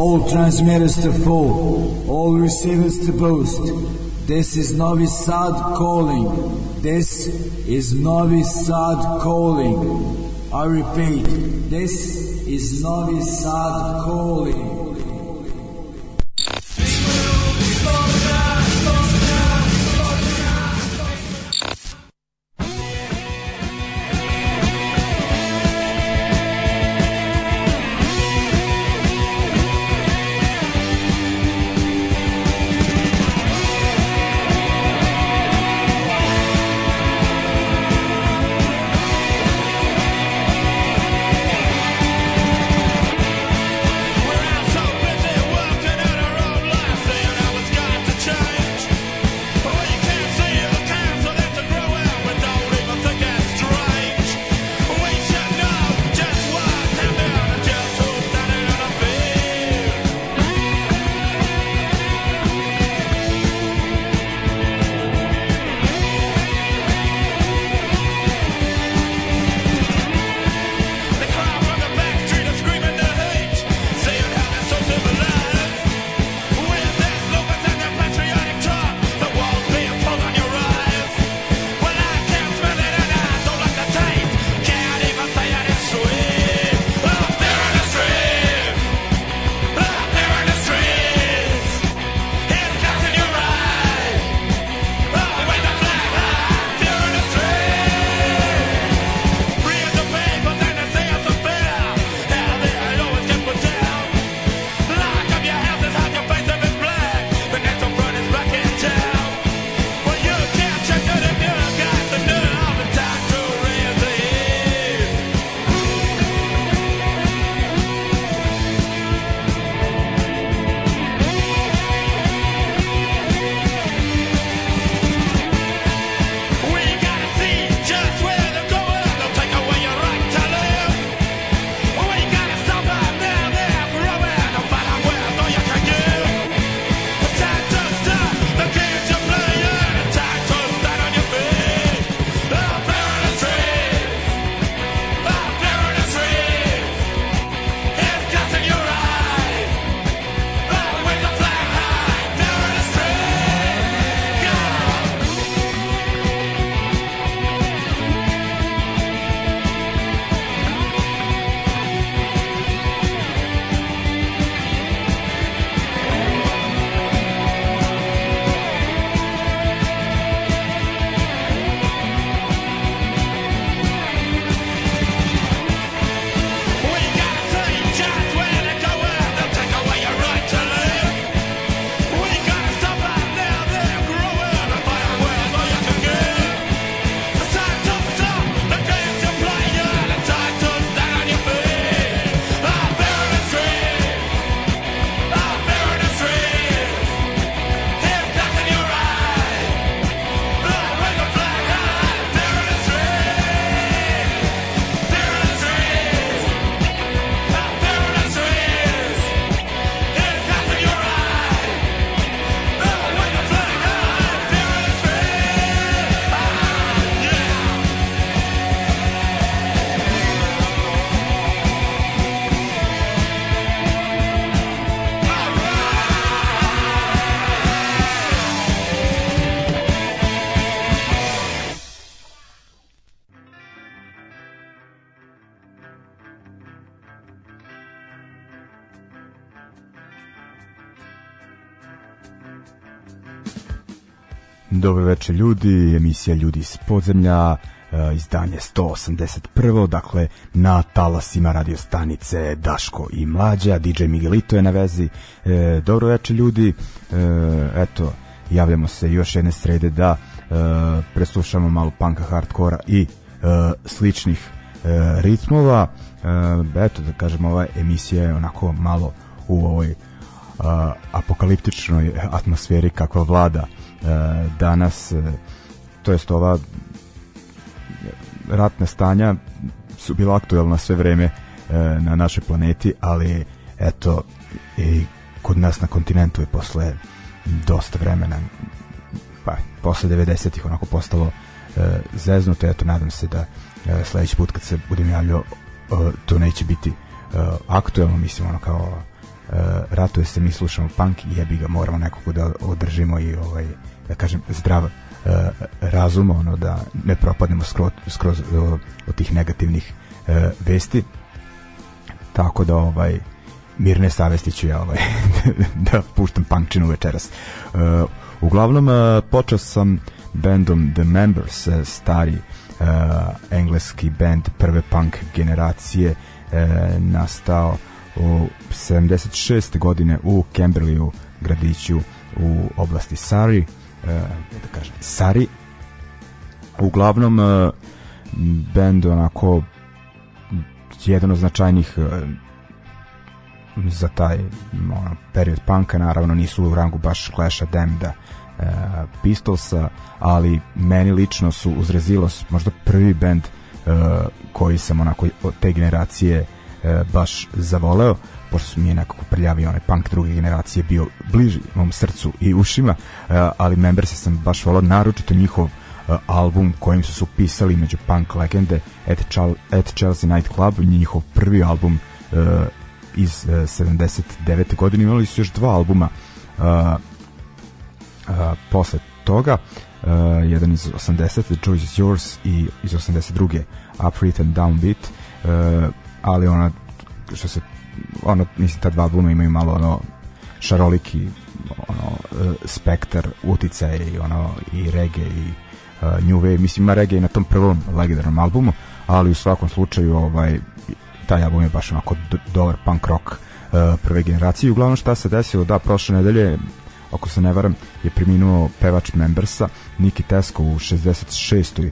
all transmitters to fall, all receivers to boast. This is Sad calling. This is Sad calling. I repeat, this is Sad calling. Dobro večer ljudi, emisija Ljudi iz podzemlja, e, izdanje 181. Dakle, na talasima radio stanice Daško i Mlađa, DJ Miguelito je na vezi. E, dobro večer ljudi, e, eto, javljamo se još jedne srede da preslušamo malo panka, hardkora i sličnih ritmova. eto, da kažem, ova emisija je onako malo u ovoj apokaliptičnoj atmosferi kakva vlada E, danas e, to jest ova ratna stanja su bila aktuelna sve vreme e, na našoj planeti, ali eto i kod nas na kontinentu je posle dosta vremena pa posle 90-ih onako postalo e, zeznuto, eto nadam se da e, sledeći put kad se budem javljao e, to neće biti e, aktuelno, mislim ono kao e, ratuje se, mi slušamo punk jebi ga, moramo nekako da održimo i ovaj da kažem, zdrav uh, razum, ono, da ne propadnemo skroz, skroz uh, eh, od tih negativnih uh, vesti. Tako da, ovaj, mirne savesti ću ja ovaj, da puštam punkčinu večeras. Uh, uglavnom, uh, počeo sam bendom The Members, stari uh, engleski band prve punk generacije, uh, nastao u 76. godine u Camberleyu, gradiću u oblasti Sari. Uh, e, da kažem, Sari. Uglavnom, e, bend onako jedan od značajnih e, za taj ono, period panka naravno nisu u rangu baš Clash'a, a e, Pistolsa, ali meni lično su uz Rezilos možda prvi bend e, koji sam onako od te generacije e, e, baš zavoleo pošto mi je nekako prljavi onaj punk druge generacije bio bliži mom srcu i ušima e, ali Members sam baš volao naročito njihov e, album kojim su se upisali među punk legende at, at Chelsea Night Club njihov prvi album e, iz 79. godine imali su još dva albuma e, posle toga jedan iz 80. The Choice is Yours i iz 82. Up Rhythm Down Beat ali ona što se ono mislim ta dva albuma imaju malo ono šaroliki ono e, spektar uticaja i ono i reggae i uh, new wave mislim ima reggae na tom prvom legendarnom albumu ali u svakom slučaju ovaj taj album je baš onako dobar punk rock uh, prve generacije uglavnom šta se desilo da prošle nedelje ako se ne varam je preminuo pevač Membersa Niki Tesko u 66.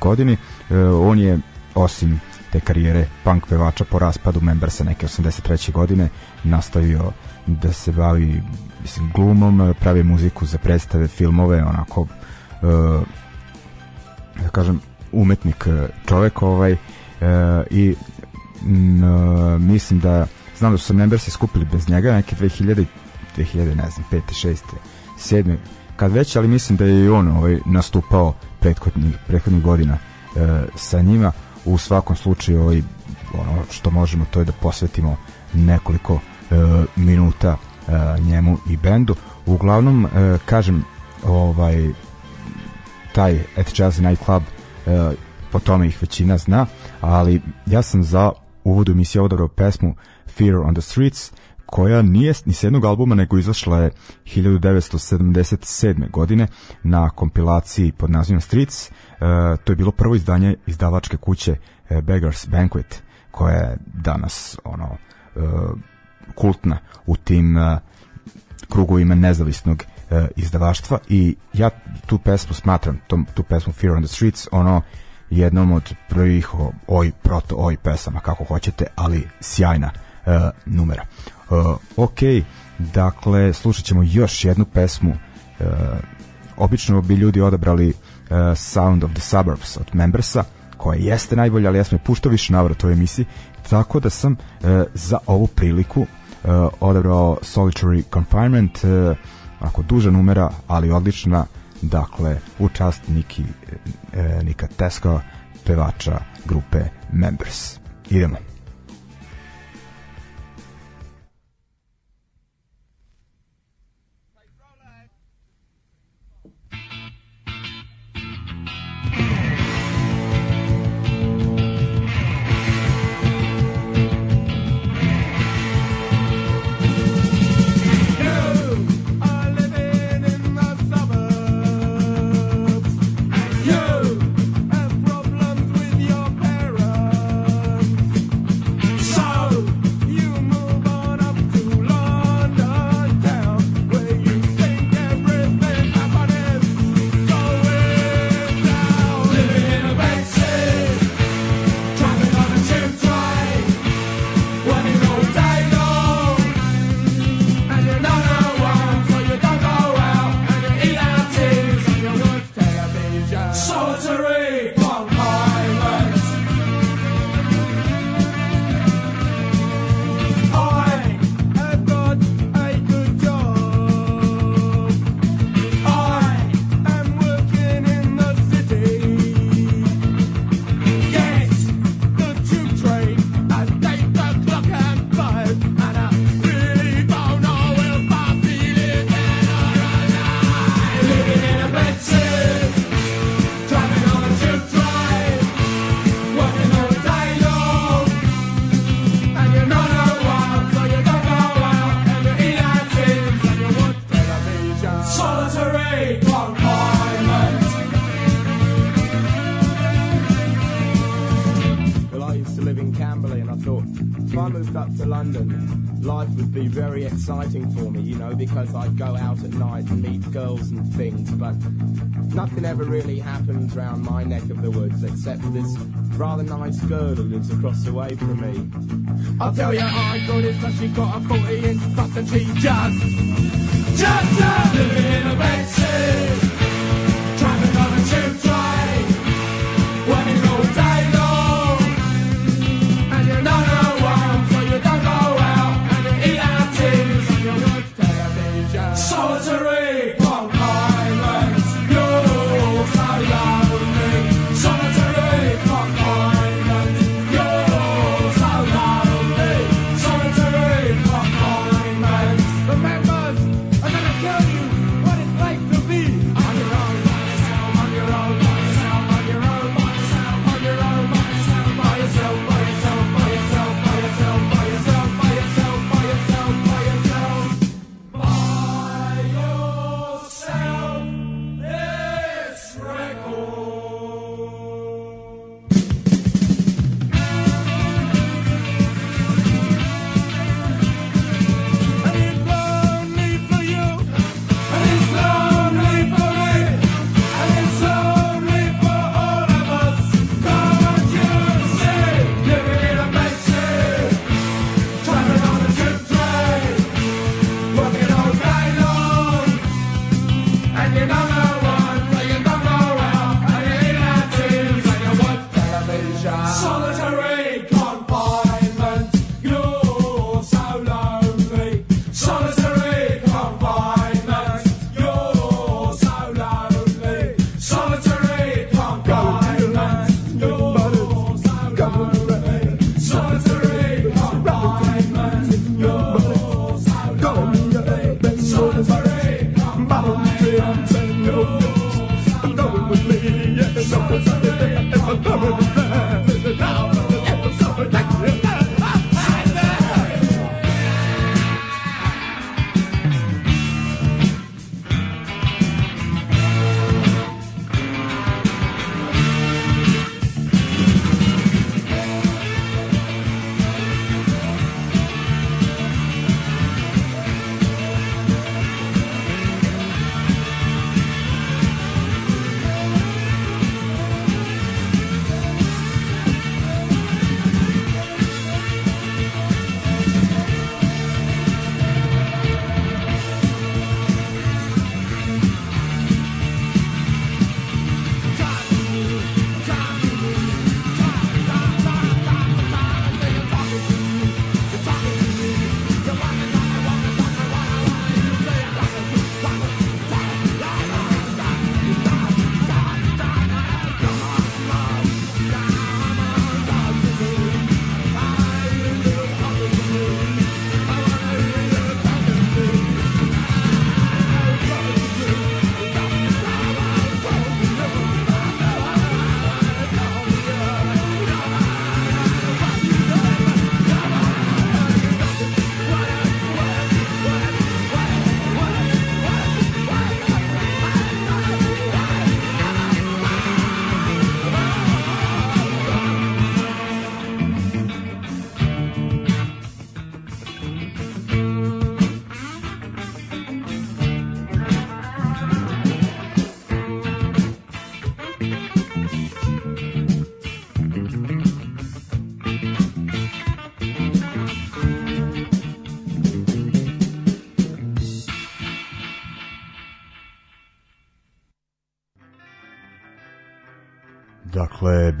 godini uh, on je osim te karijere punk pevača po raspadu Membersa neke 83. godine nastavio da se bavi mislim, glumom, pravi muziku za predstave, filmove, onako uh, da kažem umetnik eh, čovek ovaj uh, i m, mm, mislim da znam da su se Membersi skupili bez njega neke 2000 2000 ne znam 5. 6. 7. kad već ali mislim da je i on ovaj nastupao prethodnih prethodnih godina uh, sa njima u svakom slučaju ovaj, ono što možemo to je da posvetimo nekoliko e, minuta e, njemu i bendu uglavnom e, kažem ovaj taj At Jazz Night Club e, po tome ih većina zna ali ja sam za uvod u emisiju odabrao pesmu Fear on the Streets koja nije ni s jednog albuma nego izašla je 1977. godine na kompilaciji pod nazivom Streets. E, to je bilo prvo izdanje izdavačke kuće e, Beggars Banquet koja je danas ono e, kultna u tim krugovima nezavisnog izdavaštva i ja tu pesmu smatram, tu pesmu Fear on the Streets, ono jednom od prvih oj, proto oj pesama, kako hoćete, ali sjajna e, numera. Uh, ok, dakle, slušat ćemo još jednu pesmu. Uh, obično bi ljudi odabrali uh, Sound of the Suburbs od Membersa, koja jeste najbolja, ali ja sam je puštao više navrat u emisiji, tako da sam uh, za ovu priliku uh, odabrao Solitary Confinement, uh, ako duža numera, ali odlična, dakle, u čast Niki, e, Nika Teska, pevača grupe Members. Idemo. because I go out at night and meet girls and things, but nothing ever really happens round my neck of the woods except for this rather nice girl who lives across the way from me. I'll tell you how I got it, so she got a 40 inch bus and she just, just, just living in a bed.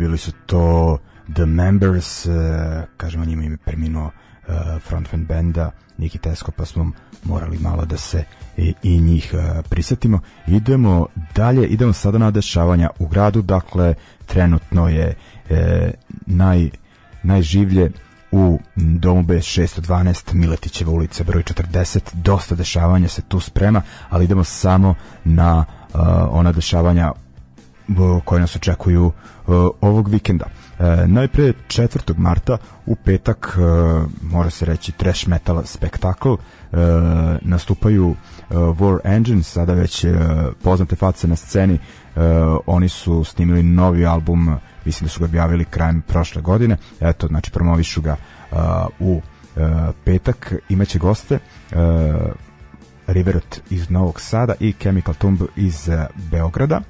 bili su to The Members, uh, eh, kažemo njima ime preminuo uh, frontman benda Niki Tesko, pa smo morali malo da se i, i njih uh, prisetimo. Idemo dalje, idemo sada na dešavanja u gradu, dakle trenutno je e, naj, najživlje u domu B612 Miletićeva ulica broj 40 dosta dešavanja se tu sprema ali idemo samo na uh, ona dešavanja koje nas očekuju uh, ovog vikenda. Uh, najpre 4. marta u petak uh, mora se reći trash metal spektakl nastupaju War Engine, sada već poznate face na sceni oni su snimili novi album mislim da su ga objavili krajem prošle godine eto znači promovišu ga u petak imaće goste Riverot iz Novog Sada i Chemical Tomb iz Beograda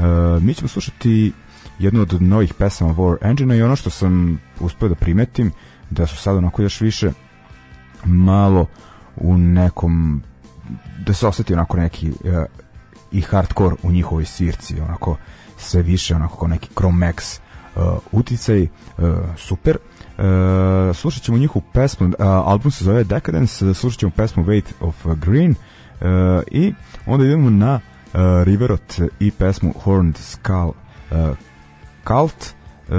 Uh, mi ćemo slušati jednu od novih pesama War Engine i ono što sam uspeo da primetim da su sad onako još više malo u nekom da se oseti onako neki uh, i hardcore u njihovoj svirci onako sve više onako kao neki Chromex uh, e, uticaj uh, super uh, slušat ćemo njihovu pesmu uh, album se zove Decadence slušat ćemo pesmu Weight of Green i onda idemo na Eh, Riverot i pesmu Horned Skull eh, Cult eh,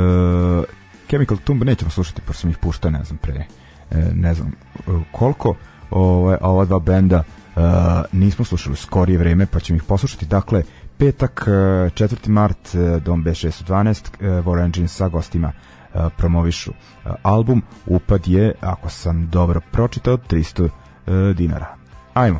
Chemical Tomb nećemo slušati, pošto sam ih puštao, ne znam, pre ne znam koliko, ove, a ova dva benda Uh, nismo slušali u skorije vreme, pa ćemo ih poslušati. Dakle, petak, 4. mart, Dom B612, War Engine sa gostima uh, promovišu uh, album. Upad je, ako sam dobro pročitao, 300 dinara. Ajmo!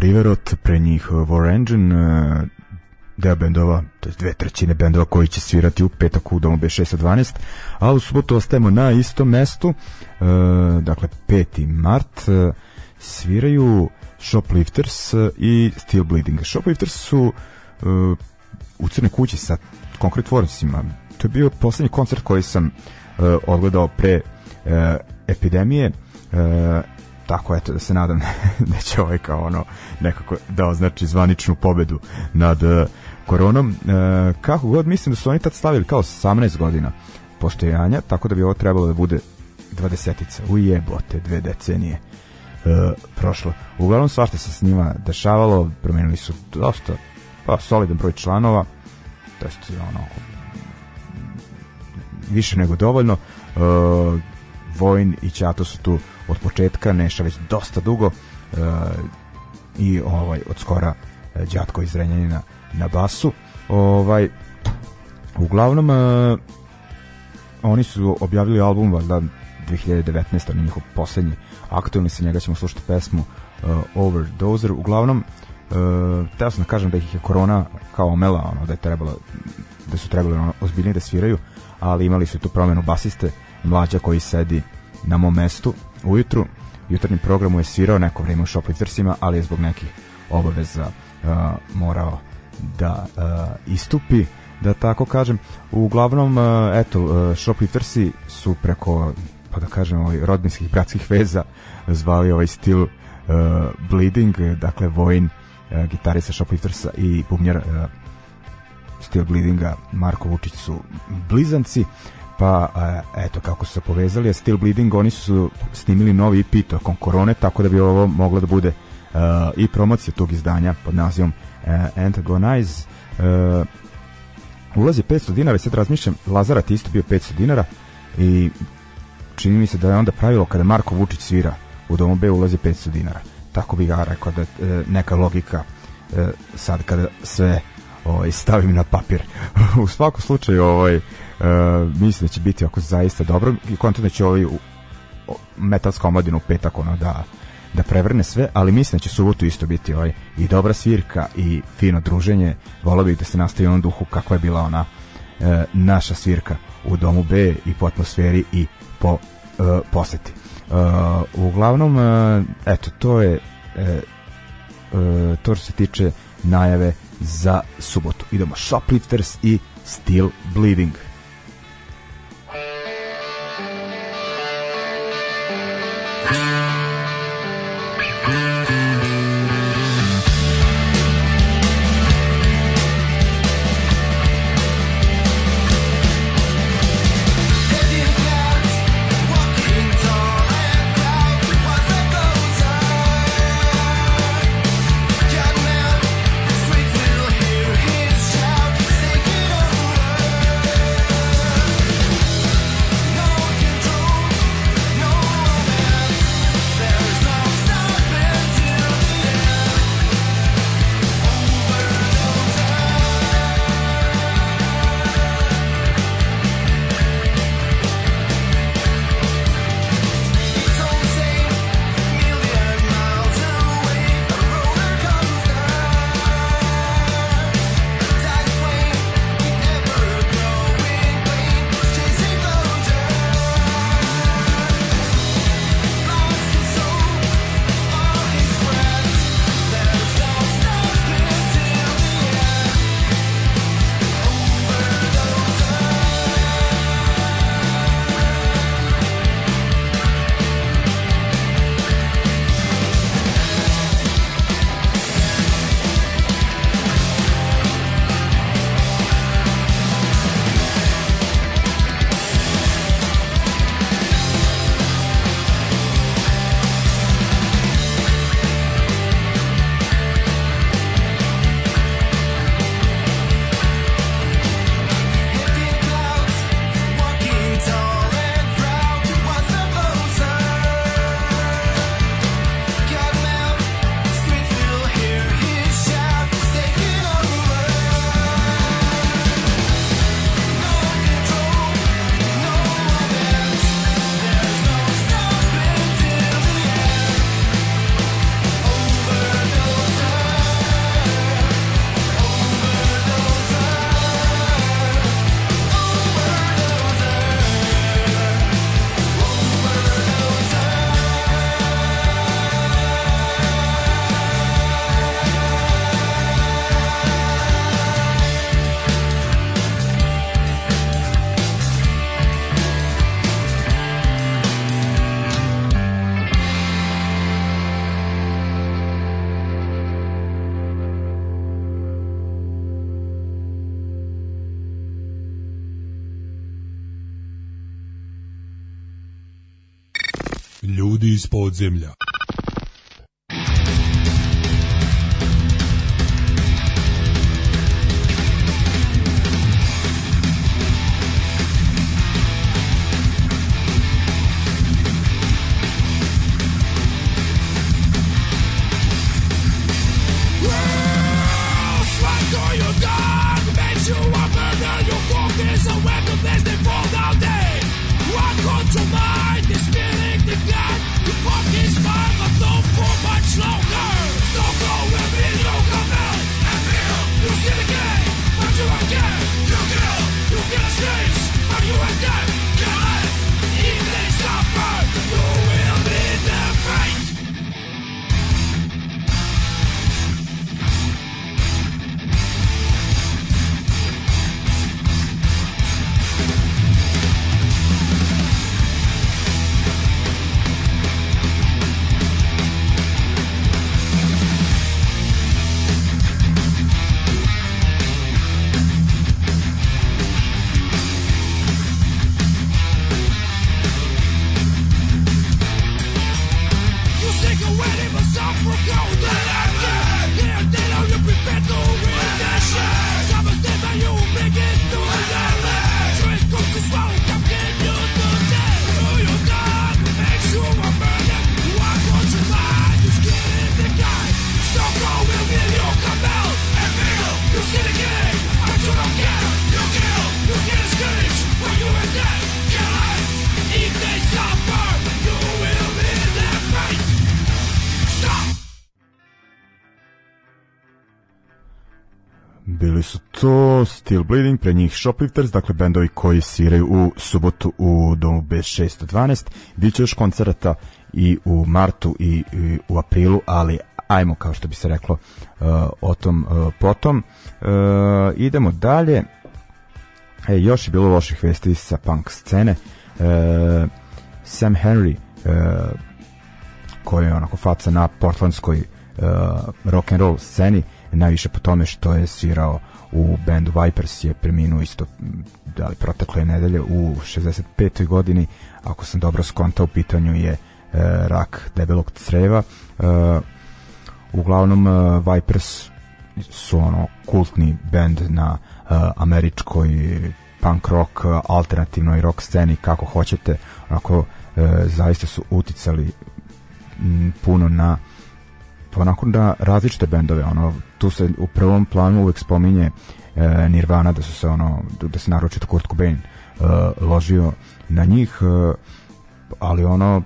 Riverot, pre njih uh, War Engine, uh, deo bendova, to je dve trećine bendova koji će svirati u petak u domu B612, a u subotu ostajemo na istom mestu, uh, dakle 5. mart, e, sviraju Shoplifters i Steel Bleeding. Shoplifters su u Crne kući sa Concrete Forcesima. To je bio poslednji koncert koji sam e, odgledao pre epidemije tako eto da se nadam da će ovaj kao ono nekako da označi zvaničnu pobedu nad eh, koronom e, kako god mislim da su oni tad stavili kao 18 godina postojanja tako da bi ovo trebalo da bude dvadesetica u jebote dve decenije e, prošlo uglavnom svašta se s njima dešavalo promenili su dosta pa solidan broj članova to jest ono više nego dovoljno e, Vojn i Ćato su tu od početka, Neša već dosta dugo e, i ovaj od skora e, Đatko iz Renjanina na basu. Ovaj uglavnom e, oni su objavili album valjda 2019, on njihov poslednji aktualni, se njega ćemo slušati pesmu uh, Overdoser, uglavnom uh, teo sam da kažem da ih je korona kao omela, ono, da je trebalo da su trebali ono, ozbiljnije da sviraju ali imali su tu promenu basiste mlađa koji sedi na mom mestu ujutru. Jutarnji program je svirao neko vreme u šoplitversima, ali je zbog nekih obaveza uh, morao da uh, istupi da tako kažem. Uglavnom, uh, eto, uh, šoplitversi su preko, pa da kažem, ovaj, rodinskih bratskih veza zvali ovaj stil uh, Bleeding, dakle Vojin, uh, gitarista šoplitversa i bubnjar uh, Steel Bleedinga, Marko Vučić su blizanci. Uh, pa a, eto kako su se povezali, a Still Bleeding oni su snimili novi EP tokom korone, tako da bi ovo moglo da bude a, i promocija tog izdanja pod nazivom a, e, Antagonize. A, ulazi 500 dinara i sad razmišljam, Lazara ti isto bio 500 dinara i čini mi se da je onda pravilo kada Marko Vučić svira u Domu B ulazi 500 dinara. Tako bi ga rekao da e, neka logika e, sad kada sve ovaj, stavim na papir. u svakom slučaju ovaj, Eh, mislim da će biti ako zaista dobro i kontent da će ovaj metal skomodinu u petak ono da da prevrne sve, ali mislim da će subotu isto biti ovaj i dobra svirka i fino druženje. Volao bih da se nastavi u onom duhu kakva je bila ona e, naša svirka u domu B i po atmosferi i po e, poseti. E, uglavnom, e, eto, to je e, e, to što se tiče najave za subotu. Idemo Shoplifters i Still Bleeding. Ljudi iz podzemlja. Bili su to Steel Bleeding, pre njih Shoplifters, dakle bendovi koji sviraju u subotu u domu B612. Biće još koncerata i u martu i, i u aprilu, ali ajmo, kao što bi se reklo, uh, o tom uh, potom. Uh, idemo dalje. E, još je bilo loših vesti sa punk scene. Uh, Sam Henry, uh, koji je onako faca na portlandskoj uh, rock and roll sceni, uh, najviše po tome što je svirao u bendu Vipers je preminuo isto da li protekle nedelje u 65. godini ako sam dobro skontao u pitanju je e, rak debelog creva e, uglavnom e, Vipers su ono kultni bend na e, američkoj punk rock alternativnoj rock sceni kako hoćete onako e, zaista su uticali m, puno na onako na različite bendove ono tu se u prvom planu uvek spominje e, Nirvana da su se ono da se naročito Kurt Cobain e, ložio na njih e, ali ono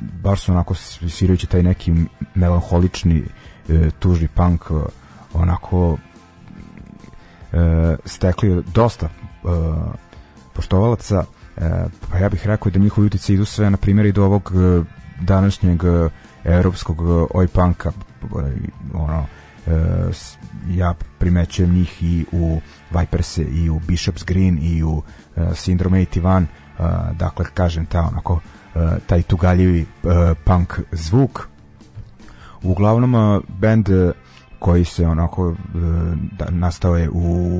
baš su onako svirajući taj neki melanholični e, tužni punk e, onako e, stekli dosta e, poštovalaca e, pa ja bih rekao da njihovi utice idu sve na primjer i do ovog e, današnjeg e, evropskog e, oj panka e, ono E, ja primećujem njih i u Viperse i u Bishop's Green i u e, Syndrome 81 e, dakle kažem ta onako taj tugaljivi punk zvuk uglavnom band koji se onako da, nastao je u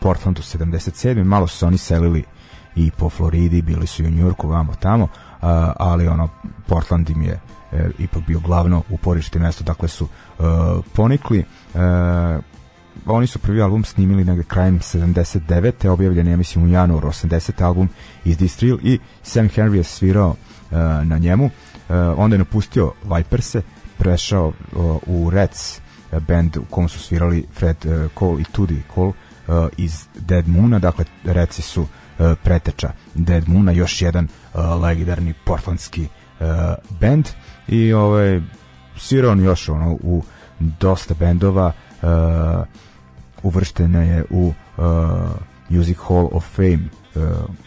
Portlandu 77. malo su oni selili uh, i po Floridi, bili su i u Njurku, vamo tamo, ali ono, Portland im je e, ipak bio glavno uporište mesto, dakle su e, ponikli, e, oni su prvi album snimili negde krajem 79. objavljen ja mislim u januaru 80. album iz Distril i Sam Henry je svirao uh, na njemu uh, onda je napustio Viperse prešao uh, u Reds band u kom su svirali Fred Cole i Tudy Cole iz Dead Moona dakle Redsi su E, preteča Dead Moona, još jedan e, legendarni portlandski e, band i ovaj Siron još ono u dosta bendova uh, uvrštena je u Music Hall of Fame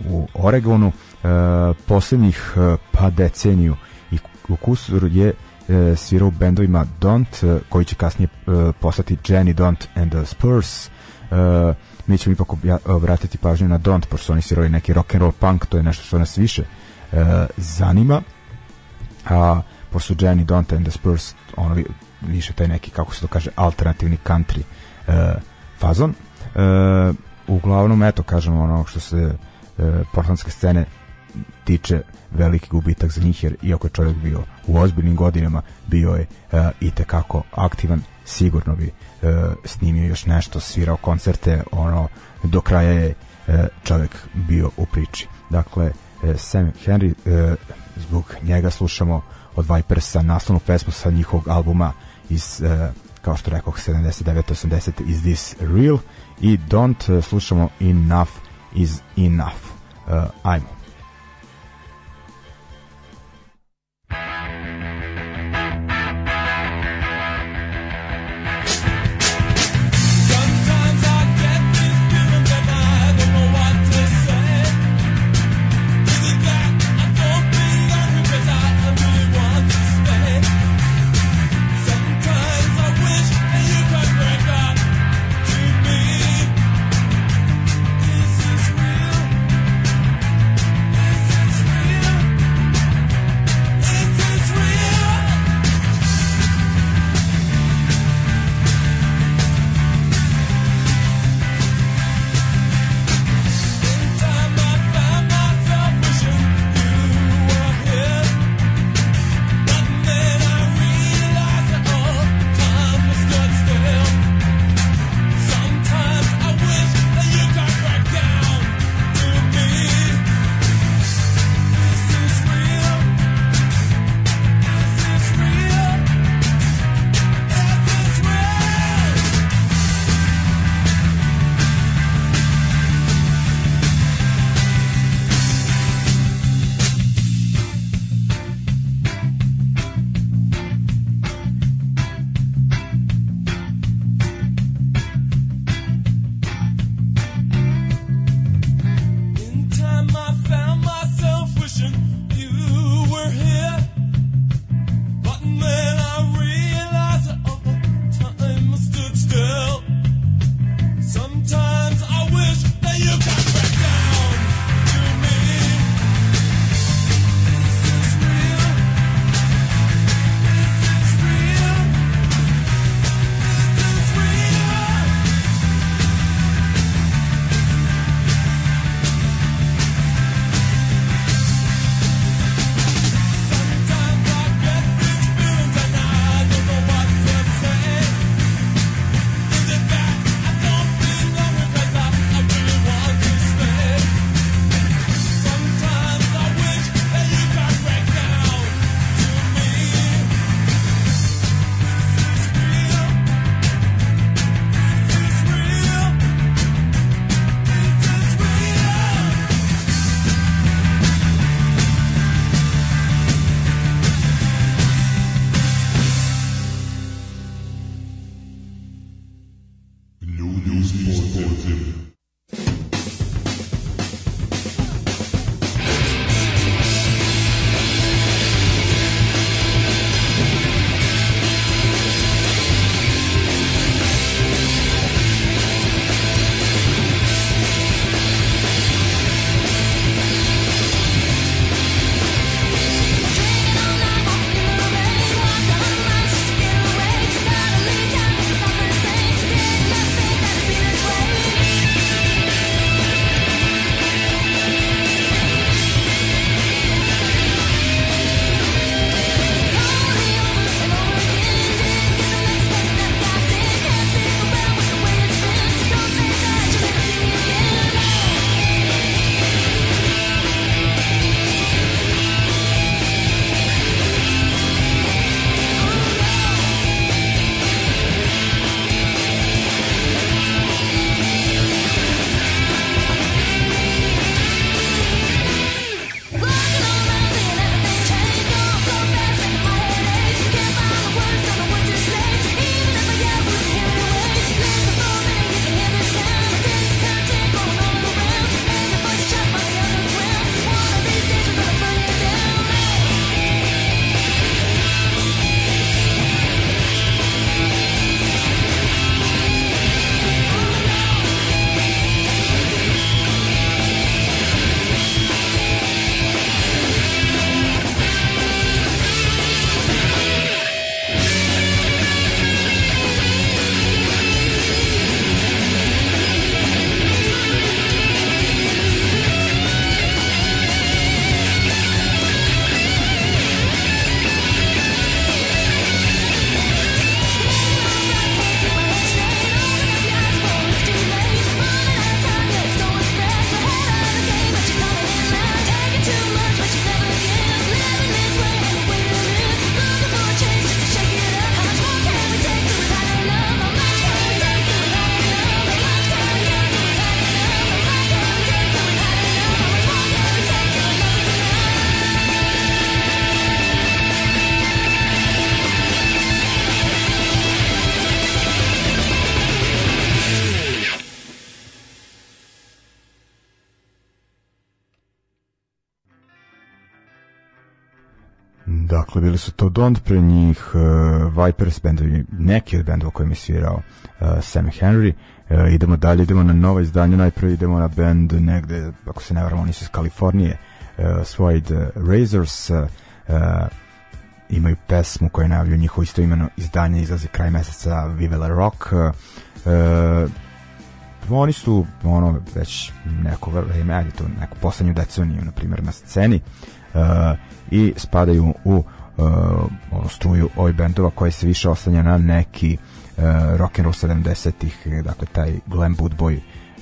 u Oregonu posljednjih pa deceniju i Kusur je svirao bendovima Don't koji će kasnije postati Jenny Don't and the Spurs uh, mi ćemo ipak vratiti e, pažnju na Don't, pošto su oni svirali neki rock and roll punk, to je nešto što nas više uh, zanima. A pošto su Jenny Don't and the Spurs, ono više taj neki, kako se to kaže, alternativni country uh, fazon. Uh, uglavnom, eto, kažemo ono što se portlandske scene tiče veliki gubitak za njih jer iako je čovjek bio u ozbiljnim godinama bio je i tekako aktivan sigurno bi E, snimio još nešto, svirao koncerte, ono, do kraja je e, čovjek bio u priči. Dakle, e, Sam Henry, zbog njega slušamo od Vipersa naslovnu pesmu sa njihovog albuma iz, kao što rekoh, 79. 80. Is This Real? I Don't slušamo Enough Is Enough. Ajmo. Mastodont, pre njih uh, Vipers bendovi, neki od bendova kojim je svirao uh, e, Sam Henry. Uh, idemo dalje, idemo na nova izdanja, najprve idemo na bend negde, ako se ne varam, oni su iz Kalifornije, uh, Swide Razors, uh, imaju pesmu koja najavljuje njihovo isto imeno izdanje, izlazi kraj meseca Vivela Rock. Uh, oni su ono već neko vreme, ajde to neku poslednju deceniju na primjer na sceni uh, i spadaju u uh, ono struju ovih bendova koji se više oslanja na neki uh, rock and roll 70-ih, dakle taj glam boot boy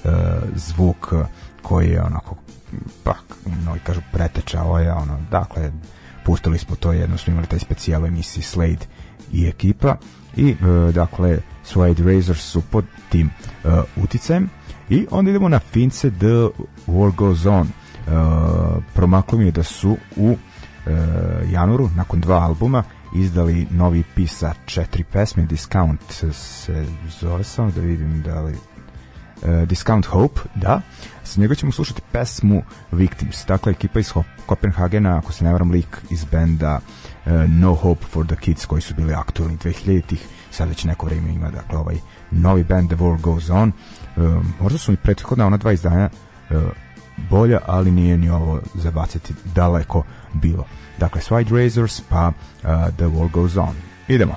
uh, zvuk koji je onako pa, mnogi kažu preteča je ono, dakle, pustili smo to jedno, smo imali taj specijal emisiji Slade i ekipa i e, dakle Suede Razors su pod tim e, uticajem i onda idemo na Fince The War Goes On e, promaklo mi je da su u Eh, januaru, nakon dva albuma, izdali novi pisa četiri pesme, Discount se zove samo da vidim da li uh, Discount Hope, da. Sa njega ćemo slušati pesmu Victims. Dakle, ekipa iz Kopenhagena, ako se ne varam, lik iz benda uh, No Hope for the Kids, koji su bili aktualni 2000-ih, sad već neko vreme ima, dakle, ovaj novi band The World Goes On. Uh, možda su mi prethodna ona dva izdanja uh, bolja, ali nije ni ovo zabaciti daleko bilo. Dakle, Swide Razors pa uh, The War Goes On. Idemo.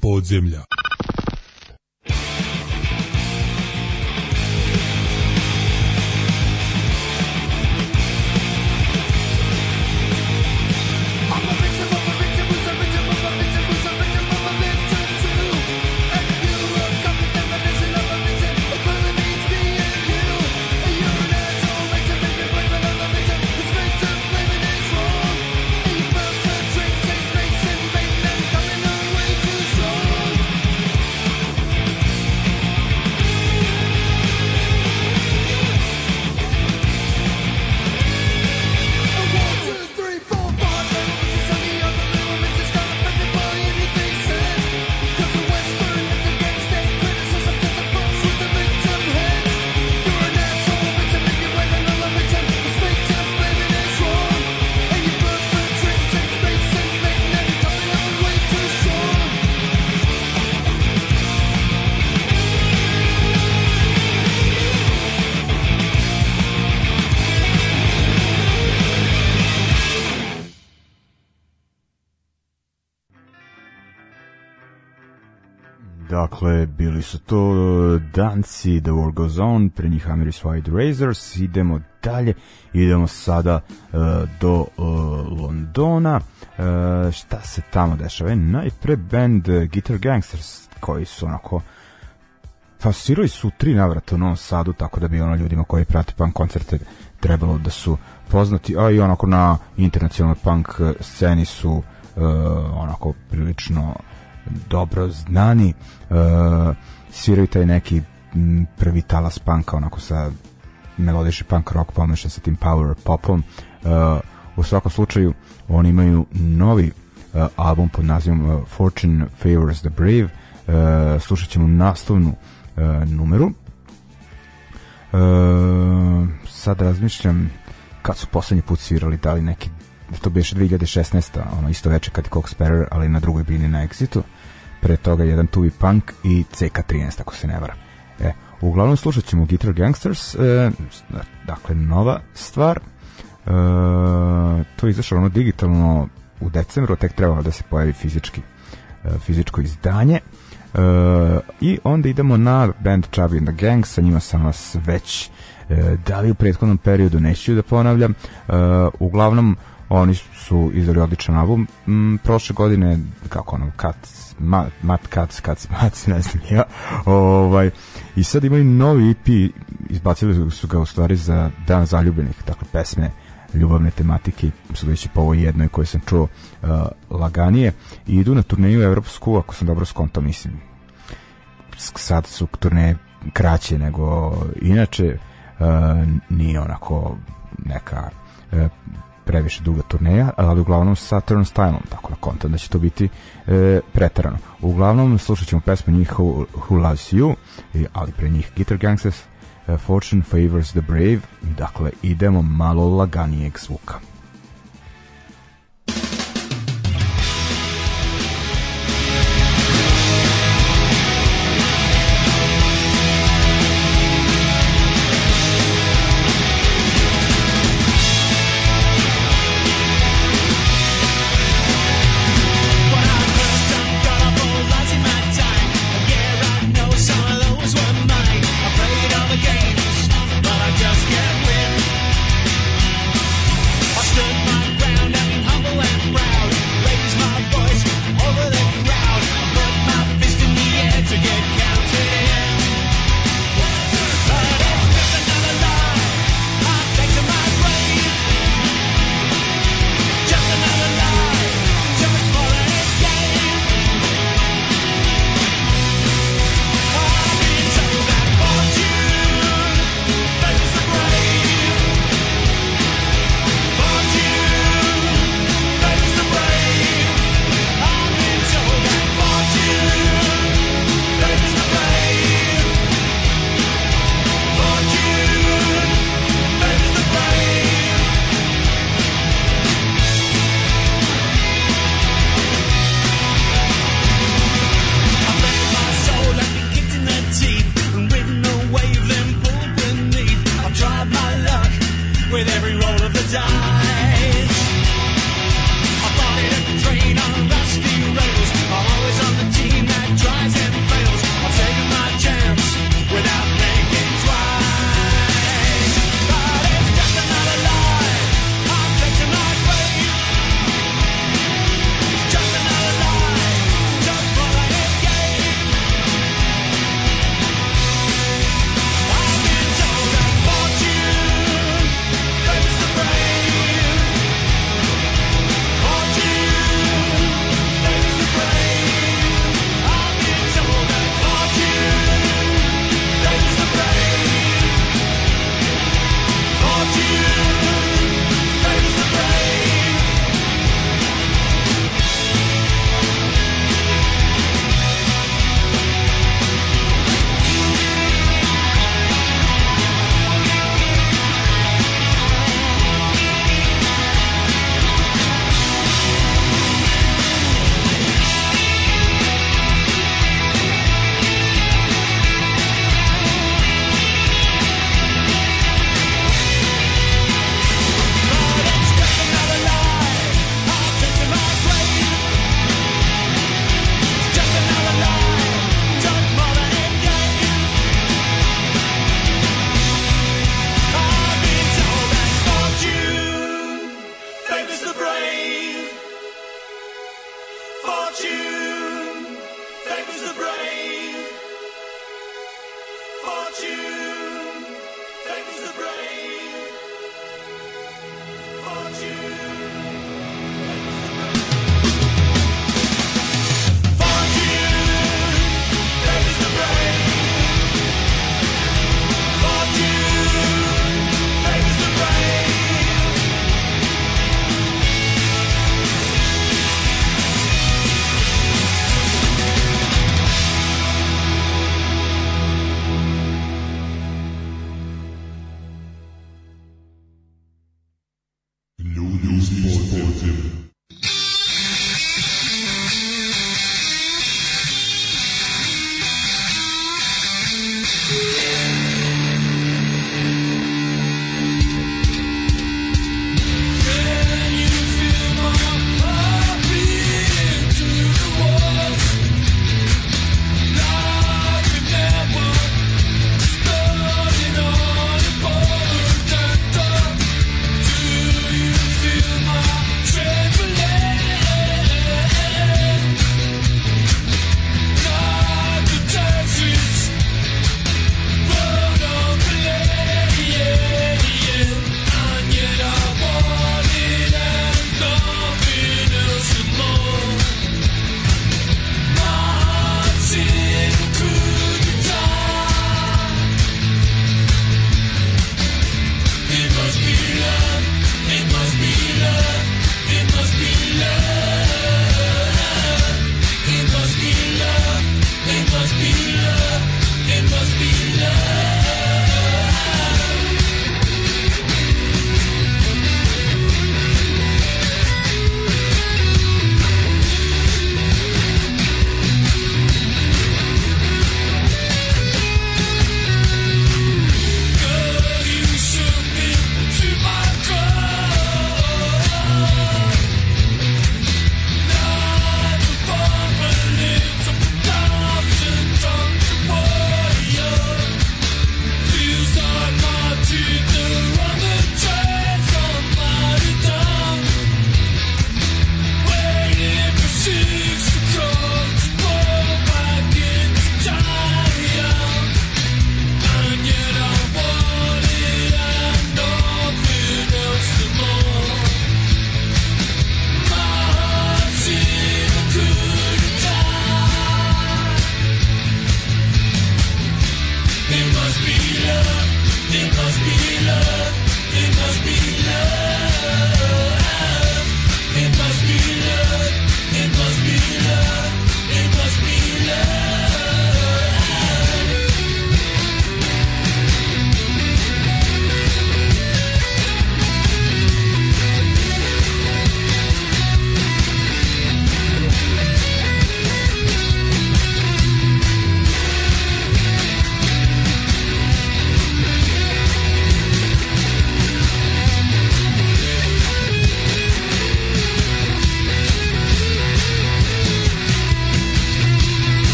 podzemlja. Bili su to e, Danci, The War Goes On, pre njih Amiris Wide Razors, idemo dalje, idemo sada uh, do uh, Londona, uh, šta se tamo dešava? Najpre band Guitar Gangsters, koji su onako pa svirali su tri navrata u Novom Sadu, tako da bi ono ljudima koji prate punk koncerte trebalo da su poznati, a i onako na internacionalnoj punk sceni su uh, onako prilično dobro znani uh, sviraju taj neki prvi talas panka onako sa melodiši punk rock pomešan sa tim power popom uh, u svakom slučaju oni imaju novi uh, album pod nazivom uh, Fortune Favors the Brave uh, slušat ćemo nastavnu uh, numeru uh, sad razmišljam kad su poslednji put svirali da li neki to beše 2016. ono isto veče kad je Cox Sparrow, ali na drugoj bini na Exitu. Pre toga jedan Tuvi Punk i CK13, ako se ne varam. E, uglavnom slušat ćemo Guitar Gangsters, e, dakle nova stvar. E, to je izašlo ono digitalno u decembru, tek trebalo da se pojavi fizički e, fizičko izdanje. E, I onda idemo na band Chubby and the Gang, sa njima sam vas već e, da li u prethodnom periodu neću da ponavljam uh, uglavnom Oni su izdali odličan album. Mm, prošle godine, kako ono, Kat, Mat Kat, Kat Mac, ne znam ja. Ovaj, I sad imaju novi EP, izbacili su ga u stvari za Dan zaljubljenih, dakle pesme ljubavne tematike su sudeći po ovoj jednoj koje sam čuo uh, laganije i idu na turneju evropsku ako sam dobro skonto mislim sad su turneje kraće nego inače uh, nije onako neka uh, previše duga turneja, ali uglavnom sa Turnstileom, tako da kontam da će to biti e, pretarano. Uglavnom, slušat ćemo pesmu njih Who, Who Loves You, ali pre njih Guitar Gangsters, e, Fortune Favors the Brave, dakle idemo malo laganijeg zvuka.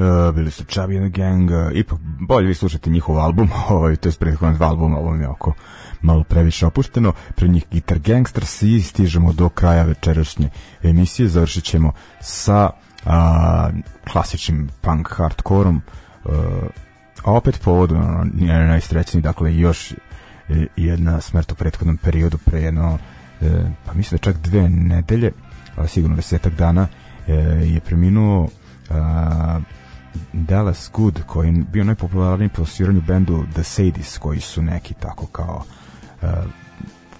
Uh, bili su Chubby and the Gang, uh, ipak bolje vi slušate njihov album, ovaj, to je prethodno dva albuma, ovo mi je oko malo previše opušteno, pre njih Guitar Gangsters i stižemo do kraja večerašnje emisije, završit ćemo sa a, klasičnim punk hardkorom, uh, a opet povod ono, dakle još jedna smrt u prethodnom periodu pre jedno, pa mislim da čak dve nedelje, sigurno desetak dana, je preminuo a, Dallas Good koji je bio najpopularniji po sviranju bendu The Sadies koji su neki tako kao uh,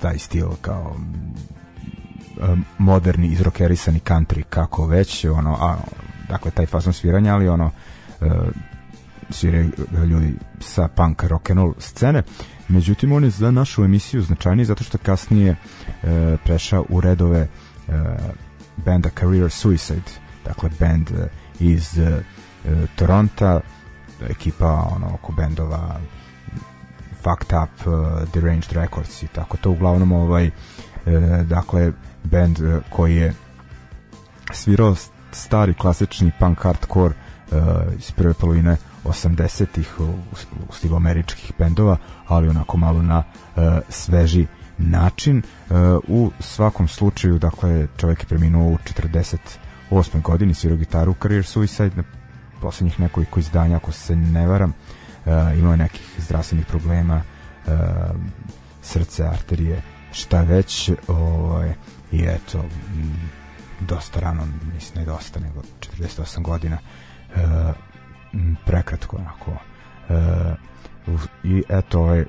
taj stil kao eh, moderni izrokerisani country kako već ono a dakle taj fazon sviranja ali ono uh, sviraju ljudi sa punk rock and roll scene međutim on je za našu emisiju značajniji zato što kasnije e, prešao u redove e, benda Career Suicide dakle bend iz e, E, Toronta, ekipa ono, oko bendova Fucked Up, uh, Deranged Records i tako to uglavnom ovaj e, dakle band e, koji je svirao stari klasični punk hardcore e, iz prve polovine 80-ih u, u stilu američkih bendova, ali onako malo na e, sveži način. E, u svakom slučaju, dakle, čovjek je preminuo u 48. godini, svirao gitaru u Career Suicide, poslednjih nekoliko izdanja, ako se ne varam, uh, imao je nekih zdravstvenih problema, uh, srce, arterije, šta već, ovaj, i eto, m, dosta rano, mislim ne dosta, nego 48 godina, e, prekratko onako. E, I eto, ovaj,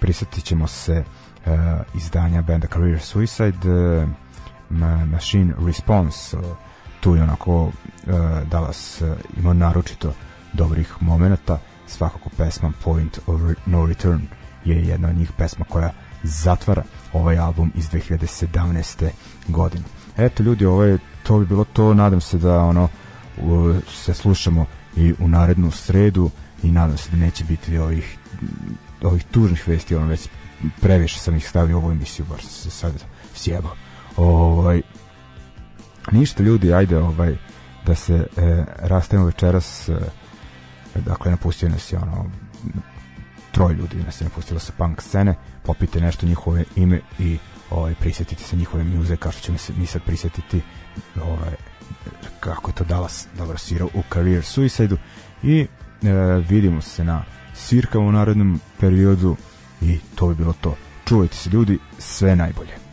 prisetit ćemo se e, izdanja benda Career Suicide, e, Machine Response, e, tu je onako e, da vas e, ima naročito dobrih momenata svakako pesma Point of No Return je jedna od njih pesma koja zatvara ovaj album iz 2017. godine. Eto ljudi, ovo je, to bi bilo to, nadam se da ono se slušamo i u narednu sredu i nadam se da neće biti ovih ovih tužnih vesti, ono već previše sam ih stavio u ovu emisiju, bar sam se sad sjebao. Ovaj, Ništa ljudi, ajde ovaj da se e, rastajemo večeras e, dakle napustio nas je ono troje ljudi nas je napustilo sa punk scene popite nešto njihove ime i ovaj, prisjetite se njihove mjuze kao što ćemo se mi sad prisjetiti ovaj, kako je to Dallas dobro svirao u Career Suicide-u i e, vidimo se na svirka u narednom periodu i to bi bilo to. Čuvajte se ljudi, sve najbolje.